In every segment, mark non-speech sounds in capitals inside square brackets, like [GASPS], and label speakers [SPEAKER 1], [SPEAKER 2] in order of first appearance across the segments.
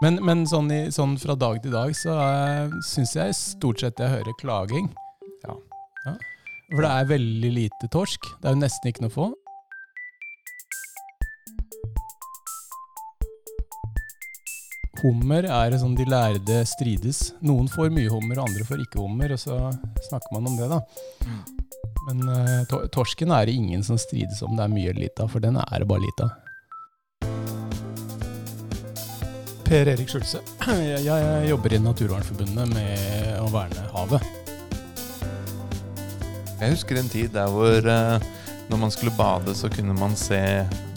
[SPEAKER 1] Men, men sånn, i, sånn fra dag til dag så uh, syns jeg stort sett jeg hører klaging.
[SPEAKER 2] Ja.
[SPEAKER 1] Ja. For det er veldig lite torsk. Det er jo nesten ikke noe å få. Hummer er sånn de lærde strides. Noen får mye hummer, og andre får ikke hummer. Og så snakker man om det, da. Men uh, torsken er det ingen som strides om det er mye eller lite av, for den er det bare lite av. Per Erik Skjulse. Jeg, jeg jobber i Naturvernforbundet med å verne havet.
[SPEAKER 2] Jeg husker en tid der hvor eh, når man skulle bade, så kunne man se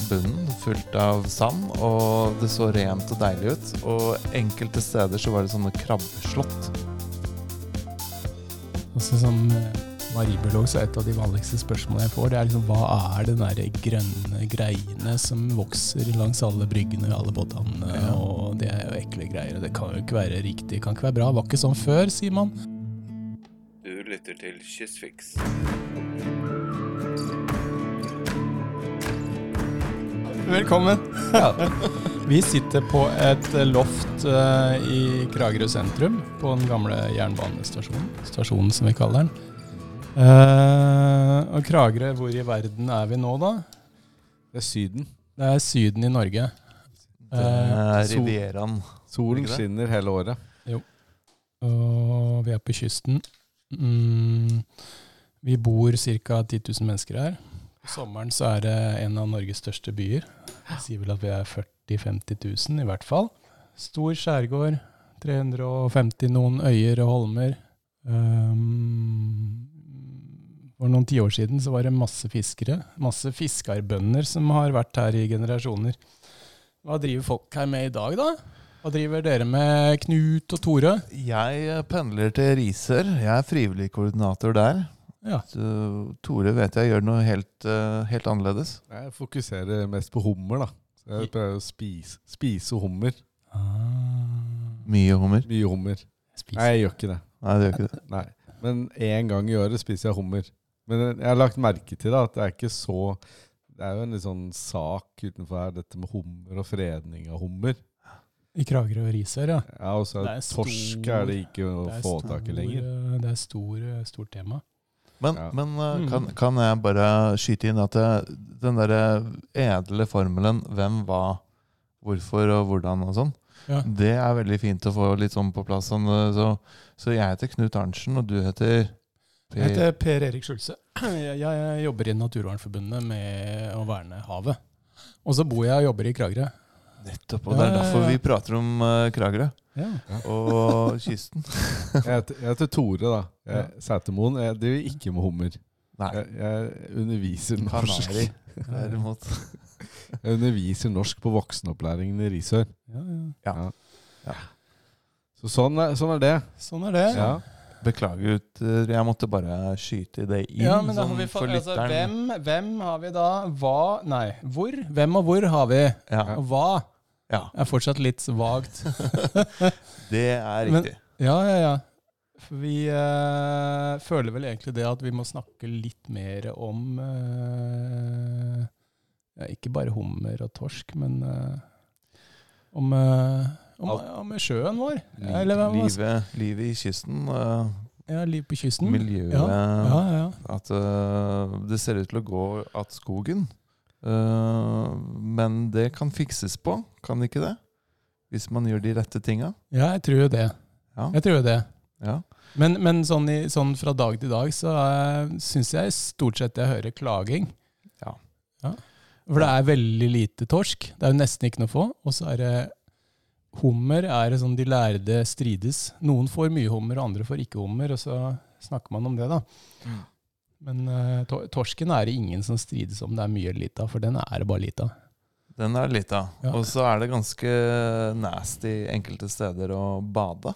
[SPEAKER 2] bunnen fullt av sand, og det så rent og deilig ut. Og enkelte steder så var det sånne krabbeslott.
[SPEAKER 1] Altså sånn eh, maribiolog så er et av de vanligste spørsmålene jeg får, det er liksom hva er den der grønne greiene som vokser langs alle bryggene og alle båtene,
[SPEAKER 2] Ja.
[SPEAKER 1] og det er jo ekle greier, og det kan jo ikke være riktig, kan ikke være bra. Det var ikke sånn før, sier man.
[SPEAKER 2] Du lytter til Kystfiks.
[SPEAKER 1] Velkommen. [LAUGHS] Vi sitter på et loft uh, i Kragerø sentrum, på den gamle jernbanestasjonen. Stasjonen, som vi kaller den. Eh, og Kragerø, hvor i verden er vi nå, da?
[SPEAKER 3] Det er Syden.
[SPEAKER 1] Det er Syden i Norge.
[SPEAKER 2] Det er
[SPEAKER 1] Eh, sol-
[SPEAKER 2] Rivieraen.
[SPEAKER 3] Solen skinner hele året.
[SPEAKER 1] Og vi er på kysten. Mm, vi bor ca. 10 000 mennesker her. På sommeren så er det en av Norges største byer. Jeg sier vel at vi er 40 000-50 000 i hvert fall. Stor skjærgård. 350 noen øyer og holmer. Um, for noen tiår siden så var det masse fiskere. Masse fiskarbønder som har vært her i generasjoner. Hva driver folk her med i dag, da? Hva driver dere med, Knut og Tore?
[SPEAKER 2] Jeg eh, pendler til Risør. Jeg er frivillig koordinator der.
[SPEAKER 1] Ja.
[SPEAKER 2] Så Tore vet jeg gjør noe helt, eh, helt annerledes.
[SPEAKER 3] Jeg fokuserer mest på hummer, da. Så jeg prøver å spise, spise hummer.
[SPEAKER 1] Ah,
[SPEAKER 2] Mye hummer.
[SPEAKER 3] Mye hummer.
[SPEAKER 1] Jeg
[SPEAKER 3] Nei, jeg gjør ikke det.
[SPEAKER 2] Nei, det gjør ikke det.
[SPEAKER 3] Nei. Men én gang i året spiser jeg hummer. Men jeg har lagt merke til da, at det er ikke så Det er jo en litt sånn sak utenfor her, dette med hummer og fredning av hummer.
[SPEAKER 1] I Kragerø og Risør, ja.
[SPEAKER 3] Ja, og så
[SPEAKER 1] Det
[SPEAKER 3] er
[SPEAKER 1] det
[SPEAKER 3] torsk
[SPEAKER 1] stor-
[SPEAKER 3] er det ikke å
[SPEAKER 1] Det
[SPEAKER 3] få
[SPEAKER 1] stor-
[SPEAKER 3] tak i lenger.
[SPEAKER 1] Det er stor, stort tema.
[SPEAKER 2] Men,
[SPEAKER 3] Ja.
[SPEAKER 2] men eh,
[SPEAKER 1] Mm.
[SPEAKER 2] kan, kan jeg bare skyte inn at det, den derre edle formelen 'hvem, hva, hvorfor og hvordan' og sånn,
[SPEAKER 1] Ja.
[SPEAKER 2] det er veldig fint å få litt sånn på plass. Sånn, eh, så, så jeg heter Knut Arntzen, og du heter
[SPEAKER 1] Jeg heter Per Erik Skjulse. [CLEARS THROAT] Jeg, jeg jobber i Naturvernforbundet med å verne havet. Og så bor jeg og jobber i Kragerø.
[SPEAKER 2] Nettopp, og det er derfor vi prater om uh, Kragerø
[SPEAKER 1] Ja.
[SPEAKER 2] og kysten. [LAUGHS]
[SPEAKER 3] Jeg heter, jeg heter Tore, da. Jeg, Sætermoen. Jeg driver ikke med hummer.
[SPEAKER 2] Nei,
[SPEAKER 3] Jeg, jeg underviser norsk.
[SPEAKER 2] Kanari [LAUGHS] derimot.
[SPEAKER 3] Jeg underviser norsk på voksenopplæringen i Risør.
[SPEAKER 1] Ja, ja.
[SPEAKER 2] Ja.
[SPEAKER 3] Ja. Så sånn er, sånn er det.
[SPEAKER 1] Sånn er det.
[SPEAKER 3] Ja.
[SPEAKER 2] Beklager, ut, jeg måtte bare skyte det inn.
[SPEAKER 1] Ja, men da har
[SPEAKER 2] sånn
[SPEAKER 1] vi
[SPEAKER 2] for
[SPEAKER 1] altså, hvem, hvem har vi da? Hva Nei, hvor? Hvem og hvor har vi?
[SPEAKER 2] Ja,
[SPEAKER 1] Og hva
[SPEAKER 2] ja,
[SPEAKER 1] er fortsatt litt vagt. [LAUGHS]
[SPEAKER 2] det er
[SPEAKER 1] Men-
[SPEAKER 2] riktig.
[SPEAKER 1] Ja, ja, ja. For vi øh, føler vel egentlig det at vi må snakke litt mer om øh, ja, Ikke bare hummer og torsk, men øh, om, om, om sjøen vår. Eller
[SPEAKER 2] livet, livet i kysten, Uh,
[SPEAKER 1] Ja, liv på kysten.
[SPEAKER 2] miljøet
[SPEAKER 1] Ja, ja, ja.
[SPEAKER 2] At uh, det ser ut til å gå at skogen. Uh, men det kan fikses på, kan ikke det? Hvis man gjør de rette tinga.
[SPEAKER 1] ja, jeg tror jo det.
[SPEAKER 2] Ja.
[SPEAKER 1] Jeg tror det.
[SPEAKER 2] ja.
[SPEAKER 1] Men, men sånn, i, sånn fra dag til dag så uh, syns jeg stort sett jeg hører klaging.
[SPEAKER 2] Ja.
[SPEAKER 1] For det er veldig lite torsk. Det er jo nesten ikke noe å få. Og så er det hummer er sånn de lærde strides. Noen får mye hummer, og andre får ikke hummer. Og så snakker man om det, da.
[SPEAKER 2] Mm.
[SPEAKER 1] Men uh, to torsken er det ingen som strides om det er mye eller lite av, for den er det bare lite av.
[SPEAKER 2] Den er lite av.
[SPEAKER 1] Ja.
[SPEAKER 2] Og så er det ganske nasty enkelte steder å bade.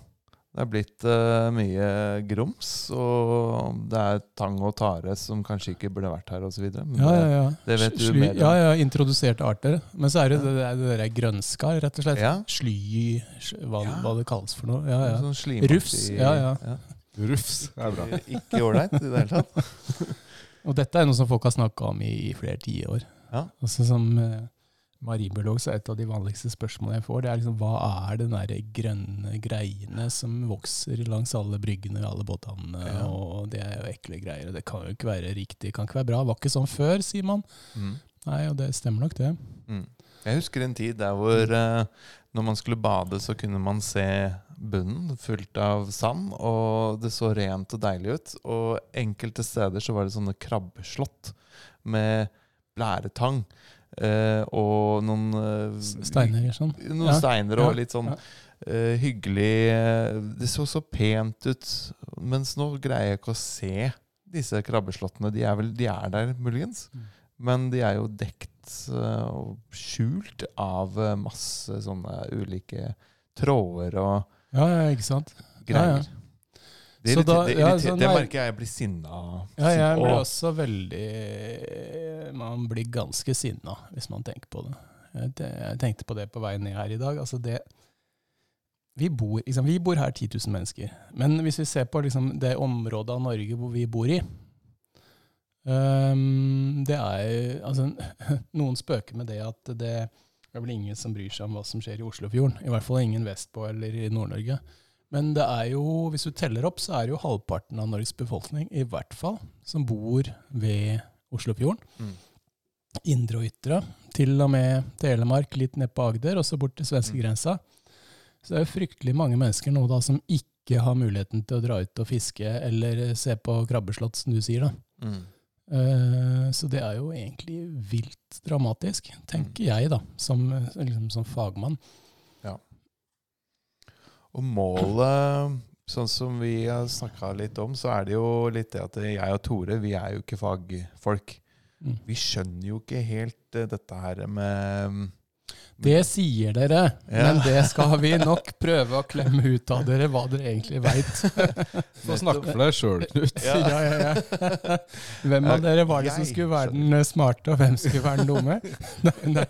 [SPEAKER 2] Det er blitt uh, mye grums, og det er tang og tare som kanskje ikke burde vært her, osv.
[SPEAKER 1] Ja, ja, ja.
[SPEAKER 2] det vet du mer om.
[SPEAKER 1] Ja, ja, introduserte arter. Men så er det det, der- det der grønnskar, rett og slett.
[SPEAKER 2] Ja.
[SPEAKER 1] Sly, hva,
[SPEAKER 2] Ja.
[SPEAKER 1] hva det kalles for noe. Ja, ja.
[SPEAKER 2] Sånn slimaktig-
[SPEAKER 1] Rufs, ja, ja.
[SPEAKER 3] Rufs er bra. [LAUGHS]
[SPEAKER 2] Ikke ålreit i det hele tatt. [LAUGHS]
[SPEAKER 1] Og dette er noe som folk har snakka om i, i flere tiår.
[SPEAKER 2] Ja.
[SPEAKER 1] Altså som eh, marinbiolog så er et av de vanligste spørsmålene jeg får, det er liksom hva er den der grønne greiene som vokser langs alle bryggene alle båthavnene,
[SPEAKER 2] Ja.
[SPEAKER 1] og det er jo ekle greier, det kan jo ikke være riktig, kan ikke være bra. Var ikke sånn før, sier man.
[SPEAKER 2] Mm.
[SPEAKER 1] Nei, og det stemmer nok det.
[SPEAKER 2] Mm. Jeg husker en tid der hvor eh, når man skulle bade, så kunne man se bunnen fullt av sand, og det så rent og deilig ut. Og enkelte steder så var det sånne krabbeslott med blæretang. Eh, og noen
[SPEAKER 1] Steiner sånn.
[SPEAKER 2] Noen
[SPEAKER 1] Ja.
[SPEAKER 2] steiner og litt sånn eh, hyggelig eh, Det så så pent ut. Mens nå greier jeg ikke å se disse krabbeslottene. De er, vel, de er der muligens,
[SPEAKER 1] Mm.
[SPEAKER 2] men de er jo dekt og skjult av masse sånne ulike tråder og
[SPEAKER 1] Ja, ja, ikke sant?
[SPEAKER 2] greier.
[SPEAKER 1] Ja, ja.
[SPEAKER 2] Det, irriter-
[SPEAKER 1] da-
[SPEAKER 2] det,
[SPEAKER 1] ja,
[SPEAKER 2] irriter-
[SPEAKER 1] så
[SPEAKER 2] det merker jeg jeg blir sinna av.
[SPEAKER 1] Ja, jeg blir også veldig Man blir ganske sinna hvis man tenker på det. Jeg tenkte på det på vei ned her i dag. Altså det vi bor, liksom, vi bor her 10 000 mennesker. Men hvis vi ser på liksom, det området av Norge hvor vi bor i um, Det er altså, [LAUGHS] Noen spøker med det at det er vel ingen som bryr seg om hva som skjer i Oslofjorden. I hvert fall ingen vestpå eller i Nord-Norge. Men det er jo, hvis du teller opp, så er det jo halvparten av Norges befolkning, i hvert fall, som bor ved Oslofjorden.
[SPEAKER 2] Mm.
[SPEAKER 1] Indre og ytre. Til og med Telemark, litt ned på Agder, og så bort til svenskegrensa. Så det er jo fryktelig mange mennesker nå da som ikke har muligheten til å dra ut og fiske eller se på krabbeslott, som du sier. da.
[SPEAKER 2] Mm.
[SPEAKER 1] Eh, Så det er jo egentlig vilt dramatisk, tenker jeg, da, som, liksom, som fagmann.
[SPEAKER 2] Og målet, sånn som vi har snakka litt om, så er det jo litt det at jeg og Tore, vi er jo ikke fagfolk.
[SPEAKER 1] Mm.
[SPEAKER 2] Vi skjønner jo ikke helt eh, dette her med
[SPEAKER 1] Det sier dere,
[SPEAKER 2] Ja.
[SPEAKER 1] men det skal vi nok prøve å klemme ut av dere hva dere egentlig veit. [LAUGHS]
[SPEAKER 3] Få snakke for deg sjøl, Knut.
[SPEAKER 2] Ja.
[SPEAKER 1] Ja, ja, ja. Hvem av dere var det som skulle være den smarte, og hvem skulle være den dumme? [LAUGHS] Nei, nei,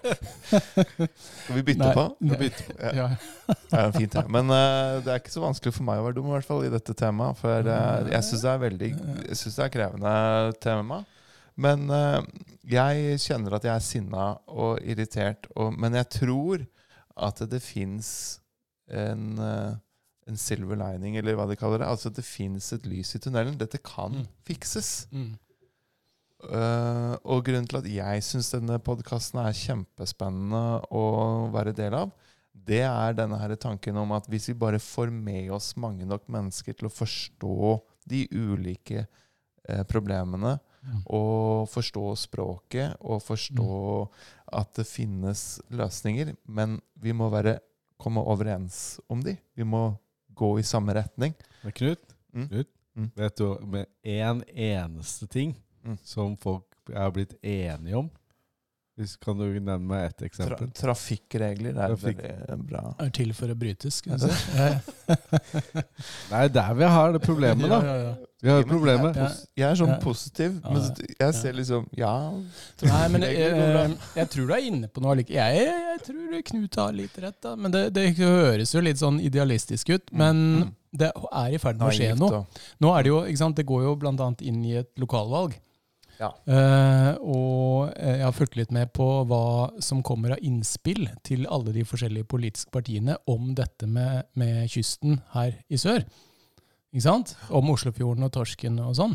[SPEAKER 2] Skal vi bytte
[SPEAKER 1] nei,
[SPEAKER 2] på?
[SPEAKER 1] nei.
[SPEAKER 2] Ja.
[SPEAKER 1] Ja. [LAUGHS]
[SPEAKER 2] Det er fint, ja. Men uh, det er ikke så vanskelig for meg å være dum, i hvert fall i dette temaet. For uh, jeg syns det er veldig Jeg synes det er krevende tema. Men eh, jeg kjenner at jeg er sinna og irritert, og, men jeg tror at det fins en, eh, en silver lining, eller hva de kaller det. Altså at det fins et lys i tunnelen. Dette kan
[SPEAKER 1] Mm.
[SPEAKER 2] fikses.
[SPEAKER 1] Mm.
[SPEAKER 2] Uh, og grunnen til at jeg syns denne podkasten er kjempespennende å være del av, det er denne her tanken om at hvis vi bare får med oss mange nok mennesker til å forstå de ulike eh, problemene. Og forstå språket, og forstå at det finnes løsninger, men vi må være, komme overens om de. Vi må gå i samme retning.
[SPEAKER 3] Men Knut,
[SPEAKER 2] Mm.
[SPEAKER 3] Knut
[SPEAKER 2] Mm.
[SPEAKER 3] vet du med én eneste ting
[SPEAKER 2] Mm.
[SPEAKER 3] som folk er blitt enige om? Hvis, kan du nevne meg ett
[SPEAKER 2] Tra
[SPEAKER 3] eksempel?
[SPEAKER 2] trafikkregler er
[SPEAKER 3] Trafikk.
[SPEAKER 2] veldig bra.
[SPEAKER 1] Er til for å brytes, skal vi [LAUGHS] si. [LAUGHS]
[SPEAKER 3] Nei, det der vi har det problemet, da.
[SPEAKER 1] ja, ja.
[SPEAKER 3] Vi har problemet.
[SPEAKER 2] Jeg er, jeg er sånn positiv, men jeg ser liksom Ja.
[SPEAKER 1] Nei, men jeg,
[SPEAKER 2] går bra.
[SPEAKER 1] jeg, jeg tror du er inne på noe. Jeg, jeg tror Knut har litt rett, da. Men det, det høres jo litt sånn idealistisk ut. Men
[SPEAKER 2] Mm.
[SPEAKER 1] det er i ferd med å skje noe. Nå er det jo, ikke sant, det går jo annet inn i et lokalvalg.
[SPEAKER 2] Ja.
[SPEAKER 1] Uh, og eh, jeg har fulgt litt med på hva som kommer av innspill til alle de forskjellige politiske partiene om dette med, med kysten her i sør. Ikke sant? Om Oslofjorden og torsken og sånn.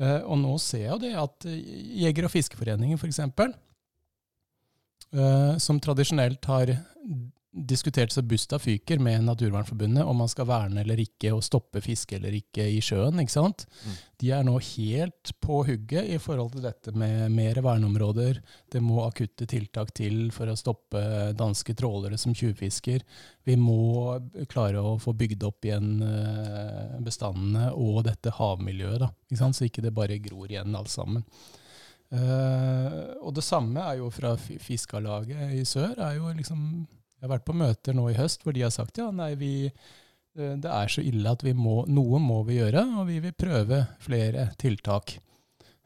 [SPEAKER 1] Uh, og nå ser jeg jo det at Jeger- og fiskeforeningen f.eks., uh, som tradisjonelt har diskutert så busta fyker med Naturvernforbundet om man skal verne eller ikke, og stoppe fiske eller ikke i sjøen. ikke sant?
[SPEAKER 2] Mm.
[SPEAKER 1] De er nå helt på hugget i forhold til dette med mer verneområder. Det må akutte tiltak til for å stoppe danske trålere som tjuvfisker. Vi må klare å få bygd opp igjen eh, bestandene og dette havmiljøet, da, ikke sant? så ikke det bare gror igjen alt sammen. Uh, og det samme er jo fra Fiskarlaget i sør. er jo liksom jeg har vært på møter nå i høst hvor de har sagt ja, nei, vi, eh, det er så ille at vi må, noe må vi gjøre, og vi vil prøve flere tiltak.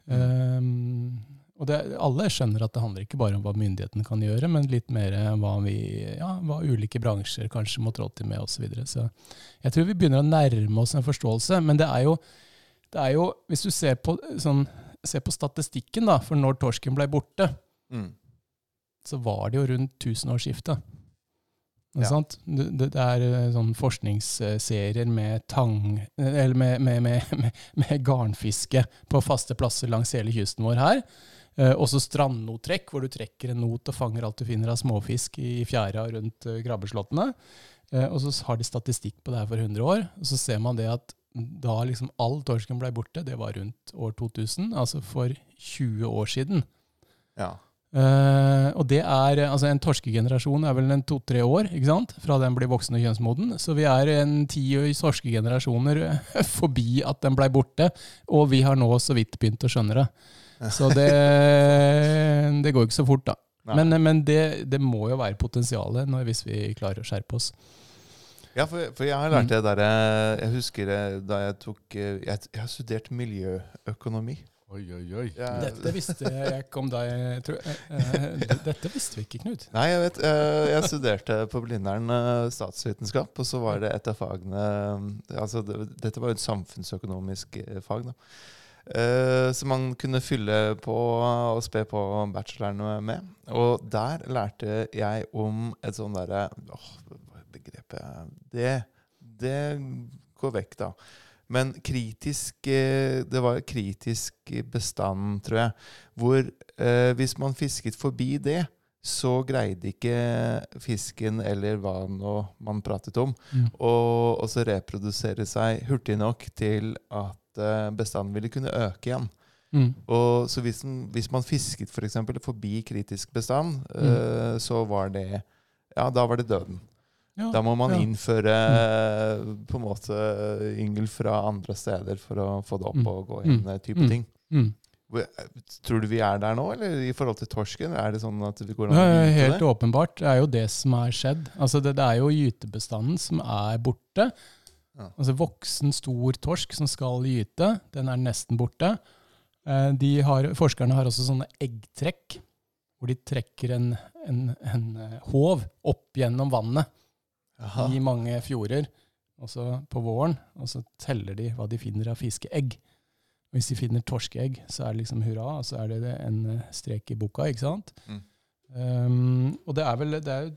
[SPEAKER 1] Um, og det, alle skjønner at det handler ikke bare om hva myndighetene kan gjøre, men litt mer hva, vi, ja, hva ulike bransjer kanskje må trå til med osv. Så, videre. så jeg tror vi begynner å nærme oss en forståelse. Men det er jo, det er jo hvis du ser på, sånn, ser på statistikken da, for når torsken ble borte,
[SPEAKER 2] Mm.
[SPEAKER 1] så var det jo rundt tusenårsskiftet.
[SPEAKER 2] Ja.
[SPEAKER 1] sant? Det, det er eh, sånn forskningsserier med tang... Eller med, [LAUGHS] med, med, garnfiske på faste plasser langs hele kysten vår her. Eh, også strandnottrekk, hvor du trekker en not og fanger alt du finner av småfisk i fjæra rundt eh, krabbeslåttene. Eh, og så har de statistikk på det her for 100 år, og så ser man det at da liksom all torsken ble borte, det var rundt år 2000, altså for 20 år siden.
[SPEAKER 2] Ja.
[SPEAKER 1] Eh, og det er, altså En torskegenerasjon er vel en to-tre år ikke sant? fra den blir voksen og kjønnsmoden. Så vi er en ti torskegenerasjoner [LAUGHS] forbi at den blei borte, og vi har nå så vidt begynt å skjønne det. [LAUGHS] Så det, det går ikke så fort, da.
[SPEAKER 2] Nei.
[SPEAKER 1] Men, men det, det må jo være potensialet når, hvis vi klarer å skjerpe oss.
[SPEAKER 2] Ja, for, for jeg har lært
[SPEAKER 1] Mm.
[SPEAKER 2] det derre Jeg husker da jeg tok eh, jeg har studert miljøøkonomi.
[SPEAKER 3] Oi, oi, oi.
[SPEAKER 2] Ja.
[SPEAKER 1] Dette visste jeg ikke om deg. tror- eh, eh, Dette visste vi ikke, Knut.
[SPEAKER 2] Nei, jeg vet eh, Jeg studerte på Blindern statsvitenskap, og så var det et av fagene Altså, dette var jo et samfunnsøkonomisk eh, fag, da. Så som man kunne fylle på og spe på bacheloren med. Og der lærte jeg om et sånt derre åh, hva er Begrepet Det, det går vekk, da. Men kritisk eh, Det var kritisk bestand, tror jeg. Hvor eh, hvis man fisket forbi det, så greide ikke fisken eller hva nå man pratet om,
[SPEAKER 1] Mm.
[SPEAKER 2] å reprodusere seg hurtig nok til at eh, bestanden ville kunne øke igjen.
[SPEAKER 1] Mm.
[SPEAKER 2] Og så hvis, den, hvis man fisket for eksempel forbi kritisk bestand, eh, så var det Ja, da var det døden.
[SPEAKER 1] Ja,
[SPEAKER 2] Da må man
[SPEAKER 1] ja.
[SPEAKER 2] innføre mm. på en måte yngel fra andre steder for å få det opp
[SPEAKER 1] Mm.
[SPEAKER 2] og gå igjen,
[SPEAKER 1] Mm.
[SPEAKER 2] eh, type
[SPEAKER 1] Mm.
[SPEAKER 2] ting.
[SPEAKER 1] Mm.
[SPEAKER 2] Eh, Tror du vi er der nå, eller i forhold til torsken? Er det sånn at vi går an
[SPEAKER 1] Ja, helt
[SPEAKER 2] det?
[SPEAKER 1] åpenbart. Det er jo det som er skjedd. Altså det, det er jo gytebestanden som er borte.
[SPEAKER 2] Ja.
[SPEAKER 1] Altså Voksen, stor torsk som skal gyte, den er nesten borte. Eh, De har, forskerne har også sånne eggtrekk, hvor de trekker en, en, en håv opp gjennom vannet
[SPEAKER 2] Jaha.
[SPEAKER 1] i mange fjorder, på våren, og så teller de hva de finner av fiskeegg. Og hvis de finner torskeegg, så er det liksom hurra, og så er det en eh, strek i boka, ikke sant?
[SPEAKER 2] Mm.
[SPEAKER 1] Um, og det er vel det er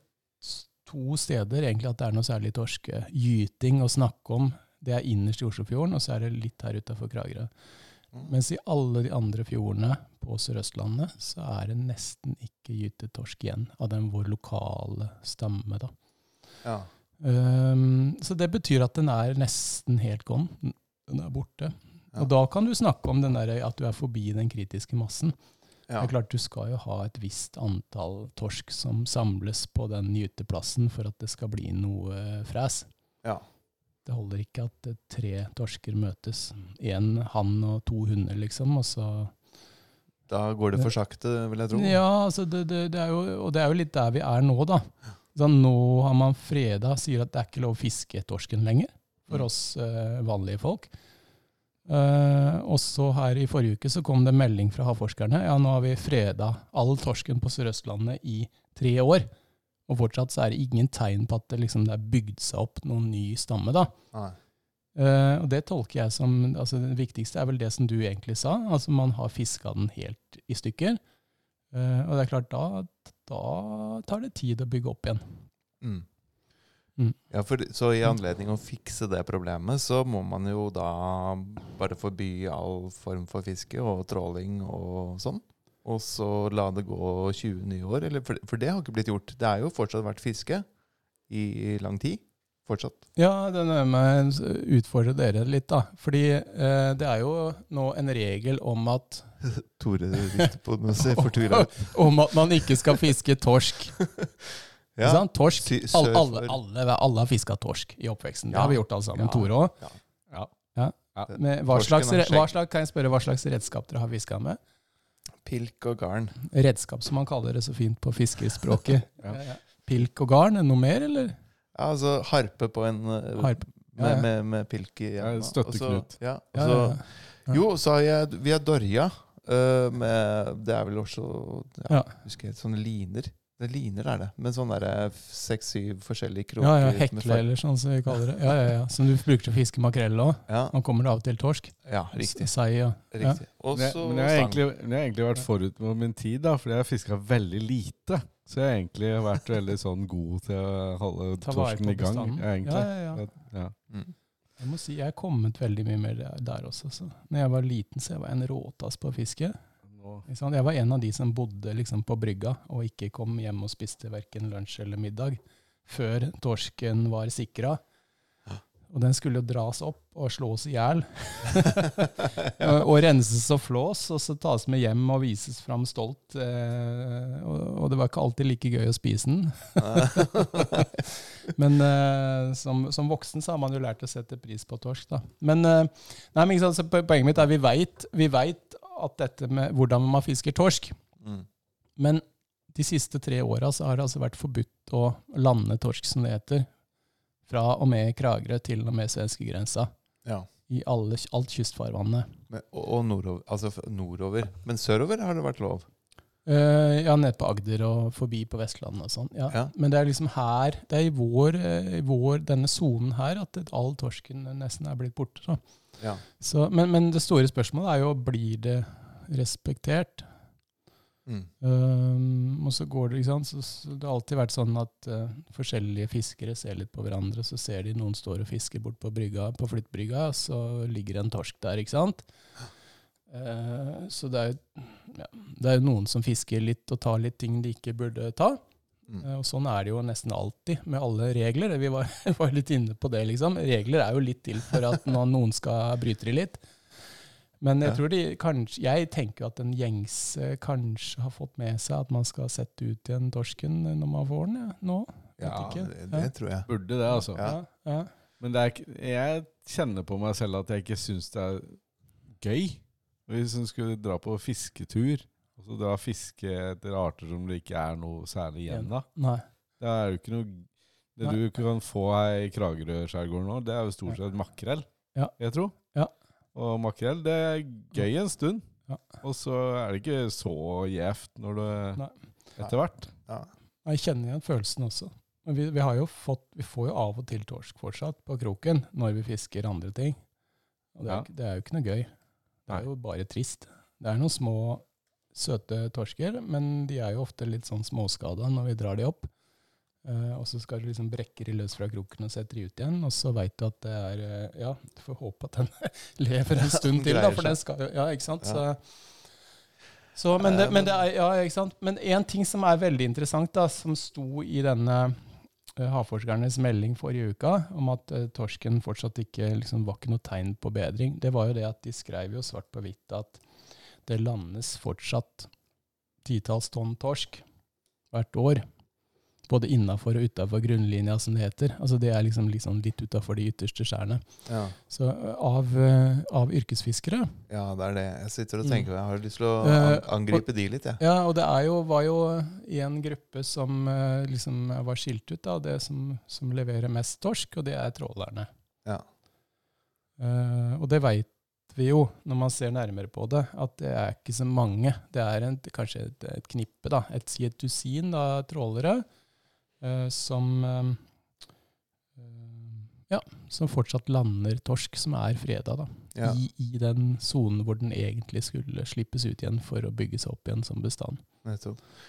[SPEAKER 1] to steder egentlig at det er noe særlig torskegyting å snakke om. Det er innerst i Oslofjorden, og så er det litt her utafor Kragerø.
[SPEAKER 2] Mm.
[SPEAKER 1] Mens i alle de andre fjordene på Sørøstlandet så er det nesten ikke gytet torsk igjen av den vår lokale stamme. da.
[SPEAKER 2] Ja.
[SPEAKER 1] Um, så det betyr at den er nesten helt gone. Den er borte.
[SPEAKER 2] Ja.
[SPEAKER 1] Og da kan du snakke om den der, at du er forbi den kritiske massen.
[SPEAKER 2] Ja.
[SPEAKER 1] Det er klart Du skal jo ha et visst antall torsk som samles på den gyteplassen for at det skal bli noe eh, fres.
[SPEAKER 2] Ja.
[SPEAKER 1] Det holder ikke at eh, tre torsker møtes. Én hann og to hunder, liksom. Og så
[SPEAKER 2] Da går det for sakte, vil jeg tro.
[SPEAKER 1] Ja, altså det, det, det er jo, og det er jo litt der vi er nå, da. Så nå har man freda, sier at det er ikke lov å fiske torsken lenger, for oss eh, vanlige folk. Uh, og så her i forrige uke så kom det melding fra havforskerne. Ja, nå har vi freda all torsken på Sørøstlandet i tre år. Og fortsatt så er det ingen tegn på at det, liksom, det er bygd seg opp noen ny stamme. da.
[SPEAKER 2] Nei.
[SPEAKER 1] Eh, og det tolker jeg som altså Det viktigste er vel det som du egentlig sa. Altså man har fiska den helt i stykker. Eh, og det er klart, da, da tar det tid å bygge opp igjen.
[SPEAKER 2] Mm.
[SPEAKER 1] Mm.
[SPEAKER 2] Ja, for, så i anledning å fikse det problemet, så må man jo da bare forby all form for fiske og tråling og sånn? Og så la det gå 20 nye år? Eller, for, for det har ikke blitt gjort. Det er jo fortsatt vært fiske i lang tid. Fortsatt.
[SPEAKER 1] Ja, det er med å utfordre dere litt, da. Fordi eh, det er jo nå en regel om at, [LAUGHS]
[SPEAKER 2] Tore på noe, se for Tura. [LAUGHS]
[SPEAKER 1] om at man ikke skal fiske torsk. [LAUGHS]
[SPEAKER 2] Ja.
[SPEAKER 1] sant? Torsk. Alle, alle, alle, alle har fiska torsk i oppveksten. Det har vi gjort alle sammen.
[SPEAKER 2] Ja.
[SPEAKER 1] Tore òg.
[SPEAKER 2] Ja.
[SPEAKER 3] Ja.
[SPEAKER 1] Ja.
[SPEAKER 3] Ja.
[SPEAKER 1] Hva slags, hva kan jeg spørre hva slags redskap dere har fiska med?
[SPEAKER 2] Pilk og garn.
[SPEAKER 1] Redskap, som man kaller det så fint på fiskerspråket.
[SPEAKER 3] Ja.
[SPEAKER 1] Ja, ja. Pilk og garn, noe mer, eller?
[SPEAKER 2] Ja, altså harpe på en eh,
[SPEAKER 1] Harpe. Ja,
[SPEAKER 2] Med,
[SPEAKER 1] ja.
[SPEAKER 2] med, med pilk i
[SPEAKER 3] Ja,
[SPEAKER 2] enden.
[SPEAKER 3] støtteknut.
[SPEAKER 2] Ja,
[SPEAKER 1] Ja, ja, ja.
[SPEAKER 2] Jo, så har jeg Vi har dorja. Uh, med Det er vel også ja,
[SPEAKER 1] Ja.
[SPEAKER 2] husker jeg, sånne liner. Det liner er det. Men sånn derre seks-syv forskjellige kroker.
[SPEAKER 1] Ja, ja, hekle eller sånn som vi kaller det. Ja, ja, ja. Som du bruker til å fiske makrell òg.
[SPEAKER 2] Ja,
[SPEAKER 1] Nå kommer det av og til torsk.
[SPEAKER 2] ja, riktig.
[SPEAKER 1] S- Sei ja.
[SPEAKER 2] riktig. Også,
[SPEAKER 3] Men jeg, men jeg, har egentlig, jeg har egentlig vært forut med min tid, da, fordi jeg har fiska veldig lite. Så jeg har egentlig vært veldig sånn god til å holde torsken i gang. Ja, egentlig.
[SPEAKER 1] Ja, ja, ja.
[SPEAKER 2] Mm.
[SPEAKER 1] Jeg må si, jeg er kommet veldig mye mer der, også. Så. Når jeg var liten, så jeg var en råtass på å fiske. Jeg var en av de som bodde liksom på brygga og ikke kom hjem og spiste verken lunsj eller middag før torsken var sikra. Og den skulle jo dras opp og slås i hjel. [LAUGHS] og, og renses og flås, og så tas med hjem og vises fram stolt. Eh, og, og det var ikke alltid like gøy å spise den. [LAUGHS] Men eh, som, som voksen så har man jo lært å sette pris på torsk. da. Men, eh, nei, men sant, så poenget mitt er vi vet, vi vet at dette med hvordan man fisker torsk.
[SPEAKER 2] Mm.
[SPEAKER 1] Men de siste tre åra har det altså vært forbudt å lande torsk, som det heter, fra og med Kragerø til og med svenskegrensa.
[SPEAKER 2] Ja.
[SPEAKER 1] I alle, alt kystfarvannet.
[SPEAKER 2] Men, og, nordover, altså nordover. Men sørover har det vært lov.
[SPEAKER 1] Uh, ja, ned på Agder og forbi på Vestlandet og sånn. Ja.
[SPEAKER 2] Ja.
[SPEAKER 1] Men det er liksom her, det er i vår, eh, i vår denne sonen her, at all torsken nesten er blitt borte. Så.
[SPEAKER 2] Ja.
[SPEAKER 1] Så, men, men det store spørsmålet er jo blir det respektert.
[SPEAKER 2] Mm.
[SPEAKER 1] Um, og så går det, ikke sant. Så, så det har alltid vært sånn at uh, forskjellige fiskere ser litt på hverandre, så ser de noen står og fisker bort på brygga, på flyttbrygga, så ligger en torsk der, ikke sant. Uh, så det er jo ja, det er noen som fisker litt og tar litt ting de ikke burde ta.
[SPEAKER 2] Mm.
[SPEAKER 1] Uh, og sånn er det jo nesten alltid med alle regler. Vi var, [LAUGHS] var litt inne på det, liksom. Regler er jo litt til for at noen skal bryte de litt. Men jeg
[SPEAKER 2] Ja.
[SPEAKER 1] tror de kanskje Jeg tenker jo at den gjengse kanskje har fått med seg at man skal sette ut igjen torsken når man får den, ja, nå.
[SPEAKER 2] Ja, det, det
[SPEAKER 1] Ja.
[SPEAKER 2] tror jeg.
[SPEAKER 3] Burde det, altså.
[SPEAKER 2] Ja.
[SPEAKER 1] Ja, ja.
[SPEAKER 3] Men det er, jeg kjenner på meg selv at jeg ikke syns det er gøy. Hvis en skulle dra på fisketur, og så dra fiske etter arter som det ikke er noe særlig igjen av
[SPEAKER 1] Nei.
[SPEAKER 3] Det er jo ikke noe Det
[SPEAKER 1] Nei.
[SPEAKER 3] du kan få her i Kragerø-skjærgården nå, det er jo stort sett makrell,
[SPEAKER 1] Ja.
[SPEAKER 3] jeg tror. Og makrell, det er gøy en stund.
[SPEAKER 1] Ja.
[SPEAKER 3] Og så er det ikke så gjevt når
[SPEAKER 1] du
[SPEAKER 3] Etter hvert.
[SPEAKER 2] Ja.
[SPEAKER 1] Jeg kjenner igjen følelsen også. Men vi, vi, har jo fått, vi får jo av og til torsk fortsatt på kroken når vi fisker andre ting. Og det er,
[SPEAKER 3] Ja.
[SPEAKER 1] det er jo ikke noe gøy. Det er jo bare trist. Det er noen små, søte torsker, men de er jo ofte litt sånn småskada når vi drar de opp. Eh, og så skal du liksom brekke de løs fra kroken og sette de ut igjen, og så veit du at det er eh, Ja, du får håpe at den [LAUGHS] lever en stund [LAUGHS] til, da, for den skal jo Ja, ikke sant? Så, så, men, det,
[SPEAKER 2] Eh,
[SPEAKER 1] men det er Ja, ikke sant. Men én ting som er veldig interessant, da, som sto i denne uh, havforskernes melding forrige uka, om at uh, torsken fortsatt ikke liksom, var ikke noe tegn på bedring, det var jo det at de skrev jo svart på hvitt at det landes fortsatt titalls tonn torsk hvert år. Både innafor og utafor grunnlinja, som det heter. Altså Det er liksom, liksom litt utafor de ytterste skjærene.
[SPEAKER 2] Ja.
[SPEAKER 1] Så eh, av, eh, av yrkesfiskere
[SPEAKER 2] ja, det er det. Jeg sitter og
[SPEAKER 1] Mm.
[SPEAKER 2] tenker Jeg har lyst til å
[SPEAKER 1] angripe
[SPEAKER 2] uh, angripe de litt, jeg.
[SPEAKER 1] Ja, og det jo, var jo en gruppe som eh, liksom var skilt ut av det som, som leverer mest torsk, og det er trålerne.
[SPEAKER 2] Ja.
[SPEAKER 1] Uh, og det veit vi jo, når man ser nærmere på det, at det er ikke så mange. Det er en, kanskje et, et knippe, da, et, et dusin da, trålere eh, som eh, eh, ja, som fortsatt lander torsk som er freda, da.
[SPEAKER 2] Ja.
[SPEAKER 1] I, I den sonen hvor den egentlig skulle slippes ut igjen for å bygge seg opp igjen som bestand.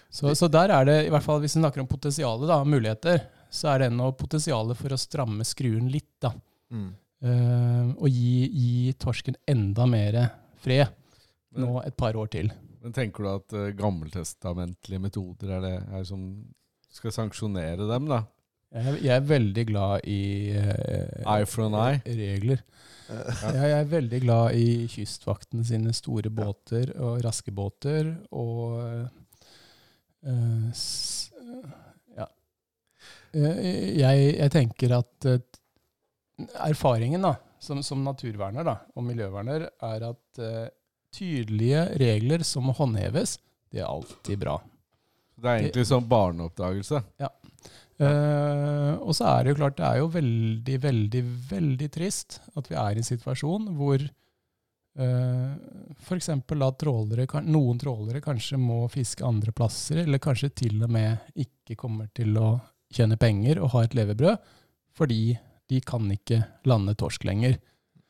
[SPEAKER 1] Så, så der er det, i hvert fall hvis vi snakker om potensialet, da, muligheter, så er det ennå potensialet for å stramme skruen litt, da.
[SPEAKER 2] Mm.
[SPEAKER 1] Uh, og gi, gi torsken enda mer fred nå et par år til.
[SPEAKER 3] men tenker du at uh, gammeltestamentlige metoder er det er som skal sanksjonere dem, da?
[SPEAKER 1] Jeg, er- jeg er veldig glad i eh,
[SPEAKER 3] Eye for an eye.
[SPEAKER 1] regler.
[SPEAKER 2] Ja,
[SPEAKER 1] Jeg, er veldig glad i Kystvakten sine store båter og raske båter og eh, s, Ja. Eh, Jeg, jeg tenker at eh, erfaringen da, som, som naturverner da, og miljøverner er at eh, tydelige regler som håndheves, det er alltid bra.
[SPEAKER 3] Det er egentlig sånn barneoppdagelse.
[SPEAKER 1] Uh, og så er det jo klart, det er jo veldig, veldig, veldig trist at vi er i en situasjon hvor Uh, F.eks. at trålere, noen trålere kanskje må fiske andre plasser, eller kanskje til og med ikke kommer til å tjene penger og ha et levebrød, fordi de kan ikke lande torsk lenger.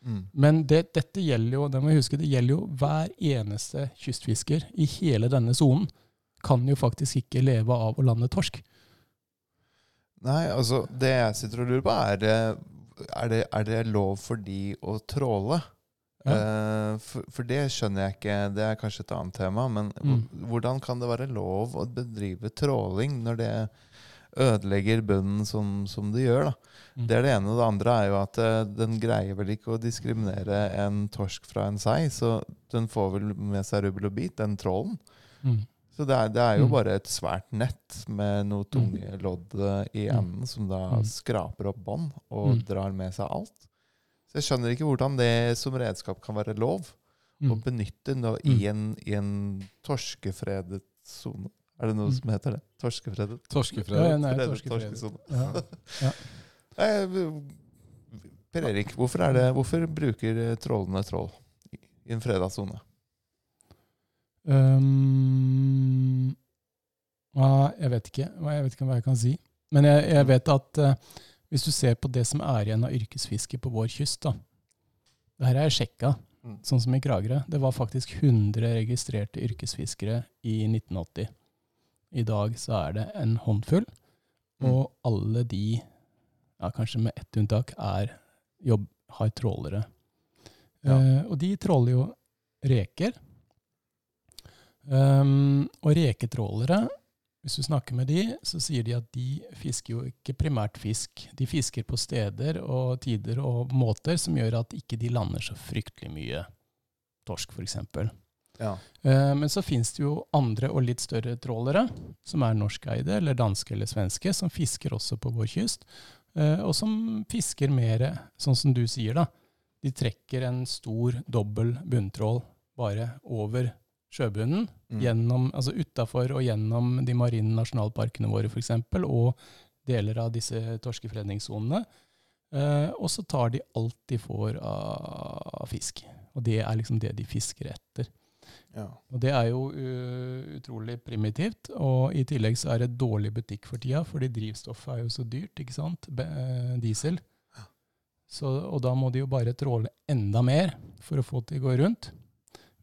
[SPEAKER 2] Mm.
[SPEAKER 1] Men det, dette gjelder jo, det må jeg huske, det gjelder jo hver eneste kystfisker i hele denne sonen. Kan jo faktisk ikke leve av å lande torsk.
[SPEAKER 2] Nei, altså Det jeg sitter og lurer på, er, er, det, er det lov for de å tråle?
[SPEAKER 1] Ja.
[SPEAKER 2] Eh, for, for det skjønner jeg ikke. Det er kanskje et annet tema. Men
[SPEAKER 1] Mm.
[SPEAKER 2] hvordan kan det være lov å bedrive tråling når det ødelegger bunnen som, som det gjør?
[SPEAKER 1] Mm.
[SPEAKER 2] Det er det ene. Og det andre er jo at eh, den greier vel ikke å diskriminere en torsk fra en sei. Så den får vel med seg rubbel og bit, den trålen.
[SPEAKER 1] Mm.
[SPEAKER 2] Så det er, det er jo
[SPEAKER 1] Mm.
[SPEAKER 2] bare et svært nett med noe tunge lodd eh, i
[SPEAKER 1] Mm.
[SPEAKER 2] enden som da
[SPEAKER 1] Mm.
[SPEAKER 2] skraper opp bånd og
[SPEAKER 1] Mm.
[SPEAKER 2] drar med seg alt. Så jeg skjønner ikke hvordan det som redskap kan være lov å
[SPEAKER 1] Mm.
[SPEAKER 2] benytte i, en, i en torskefredet sone. Er det noe
[SPEAKER 1] Mm.
[SPEAKER 2] som heter det? Torskefredet?
[SPEAKER 1] Ja, nei,
[SPEAKER 2] Fredet
[SPEAKER 1] torskefredet. Ja. Ja. [LAUGHS]
[SPEAKER 2] Eh, Per Erik, hvorfor, er det, hvorfor bruker trålene trål i i en freda sone?
[SPEAKER 1] Um, jeg vet ikke. Jeg vet ikke hva jeg kan si. Men jeg, jeg vet at uh, hvis du ser på det som er igjen av yrkesfiske på vår kyst da, Det her er sjekka,
[SPEAKER 2] Mm.
[SPEAKER 1] sånn som i Kragerø. Det var faktisk 100 registrerte yrkesfiskere i 1980. I dag så er det en håndfull,
[SPEAKER 2] Mm.
[SPEAKER 1] og alle de, ja, kanskje med ett unntak, er jobb, har trålere.
[SPEAKER 2] Ja.
[SPEAKER 1] Uh, og de tråler jo reker. Um, og reketrålere, hvis du snakker med de, så sier de at de fisker jo ikke primært fisk. De fisker på steder og tider og måter som gjør at ikke de lander så fryktelig mye torsk, f.eks.
[SPEAKER 2] Ja.
[SPEAKER 1] Uh, men så finnes det jo andre og litt større trålere, som er norskeide eller danske eller svenske, som fisker også på vår kyst, uh, og som fisker mer, sånn som du sier, da. De trekker en stor, dobbel bunntrål bare over sjøbunnen,
[SPEAKER 2] Mm.
[SPEAKER 1] gjennom, altså utafor og gjennom de marine nasjonalparkene våre f.eks., og deler av disse torskefredningssonene. Eh, og så tar de alt de får av fisk. Og det er liksom det de fisker etter.
[SPEAKER 2] Ja.
[SPEAKER 1] Og det er jo uh, utrolig primitivt, og i tillegg så er det dårlig butikk for tida, fordi drivstoffet er jo så dyrt, ikke sant? Be eh, diesel. Så, og da må de jo bare tråle enda mer for å få det til å gå rundt.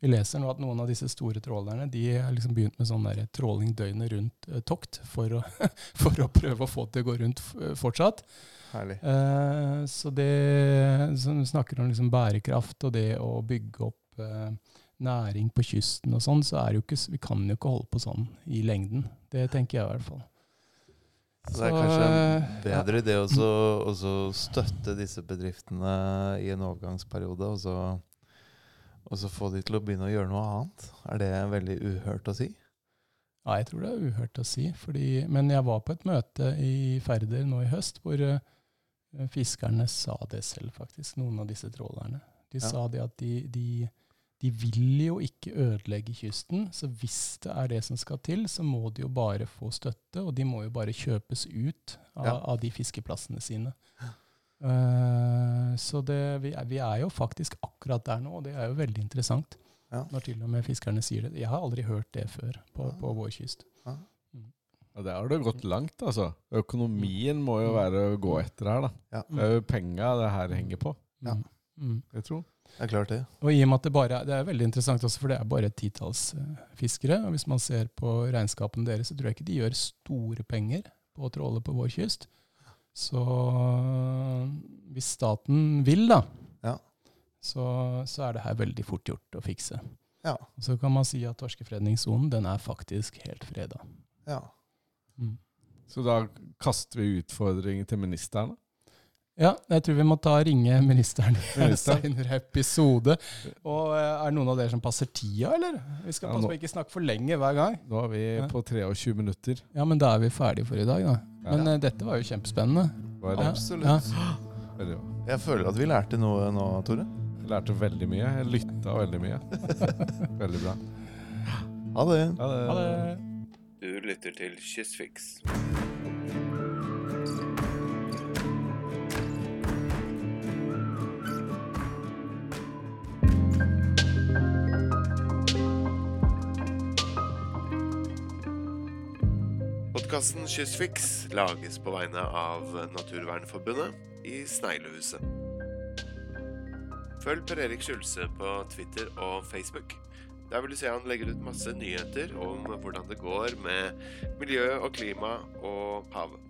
[SPEAKER 1] Vi leser nå at noen av disse store trålerne de har liksom begynt med sånn der tråling døgnet rundt-tokt for, å- [LAUGHS] for å prøve å få det til å gå rundt f- fortsatt.
[SPEAKER 2] Herlig.
[SPEAKER 1] Eh, så det som snakker om liksom bærekraft og det å bygge opp eh, næring på kysten og sånn, så er jo ikke, vi kan jo ikke holde på sånn i lengden. Det tenker jeg i hvert fall.
[SPEAKER 2] Så det er kanskje en
[SPEAKER 1] eh,
[SPEAKER 2] bedre idé også støtte disse bedriftene i en overgangsperiode, og så, og så få de til å begynne å gjøre noe annet. Er det veldig uhørt å si?
[SPEAKER 1] Ja, jeg tror det er uhørt å si. Fordi, men jeg var på et møte i Færder nå i høst hvor uh, fiskerne sa det selv, faktisk. Noen av disse trålerne. De
[SPEAKER 2] Ja.
[SPEAKER 1] sa det at de, de, de vil jo ikke ødelegge kysten. Så hvis det er det som skal til, så må de jo bare få støtte. Og de må jo bare kjøpes ut av,
[SPEAKER 2] Ja.
[SPEAKER 1] av de fiskeplassene sine. Eh, så det, vi, er, vi er jo faktisk akkurat der nå, og det er jo veldig interessant.
[SPEAKER 2] Ja.
[SPEAKER 1] Når til og med fiskerne sier det. Jeg har aldri hørt det før på, på vår kyst.
[SPEAKER 3] Ja, Der har det gått langt, altså. Økonomien må jo være å gå etter her, da.
[SPEAKER 2] Ja.
[SPEAKER 3] Det er jo penga det her henger på,
[SPEAKER 2] Ja.
[SPEAKER 1] Mm. Mm.
[SPEAKER 3] jeg tror.
[SPEAKER 2] Det er klart det.
[SPEAKER 1] Og i og med at det bare er, det er veldig interessant også, for det er bare et titalls eh, fiskere. Og hvis man ser på regnskapene deres, så tror jeg ikke de gjør store penger på å tråle på vår kyst. Så hvis staten vil, da,
[SPEAKER 2] Ja.
[SPEAKER 1] så, så er det her veldig fort gjort å fikse.
[SPEAKER 2] Ja.
[SPEAKER 1] Og så kan man si at torskefredningssonen, den er faktisk helt freda.
[SPEAKER 2] Ja.
[SPEAKER 1] Mm.
[SPEAKER 3] Så da kaster vi utfordringen til ministeren. da.
[SPEAKER 1] Ja, jeg tror vi må ta ringe [LAUGHS] ministeren i en senere episode. Og eh, er det noen av dere som passer tida, eller? Vi skal passe på å ikke snakke for lenge hver gang.
[SPEAKER 3] Nå er vi på 23 minutter.
[SPEAKER 1] Ja, men da er vi ferdige for i dag, da. Men ja. dette var jo kjempespennende.
[SPEAKER 3] Hva er det?
[SPEAKER 2] Absolutt. [GASPS]
[SPEAKER 3] Veldig bra.
[SPEAKER 2] Jeg føler at vi lærte noe nå, Tore.
[SPEAKER 3] Jeg lærte veldig mye. Jeg lytta veldig mye. [LAUGHS] Veldig bra.
[SPEAKER 2] Ha det.
[SPEAKER 3] Ha det.
[SPEAKER 1] Ha det.
[SPEAKER 2] Du lytter til Kystfiks. Podkasten Kystfiks lages på vegne av Naturvernforbundet i Sneglehuset. Følg Per Erik Skjulse på Twitter og Facebook. Der vil du se han legger ut masse nyheter om hvordan det går med miljø og klima og havet.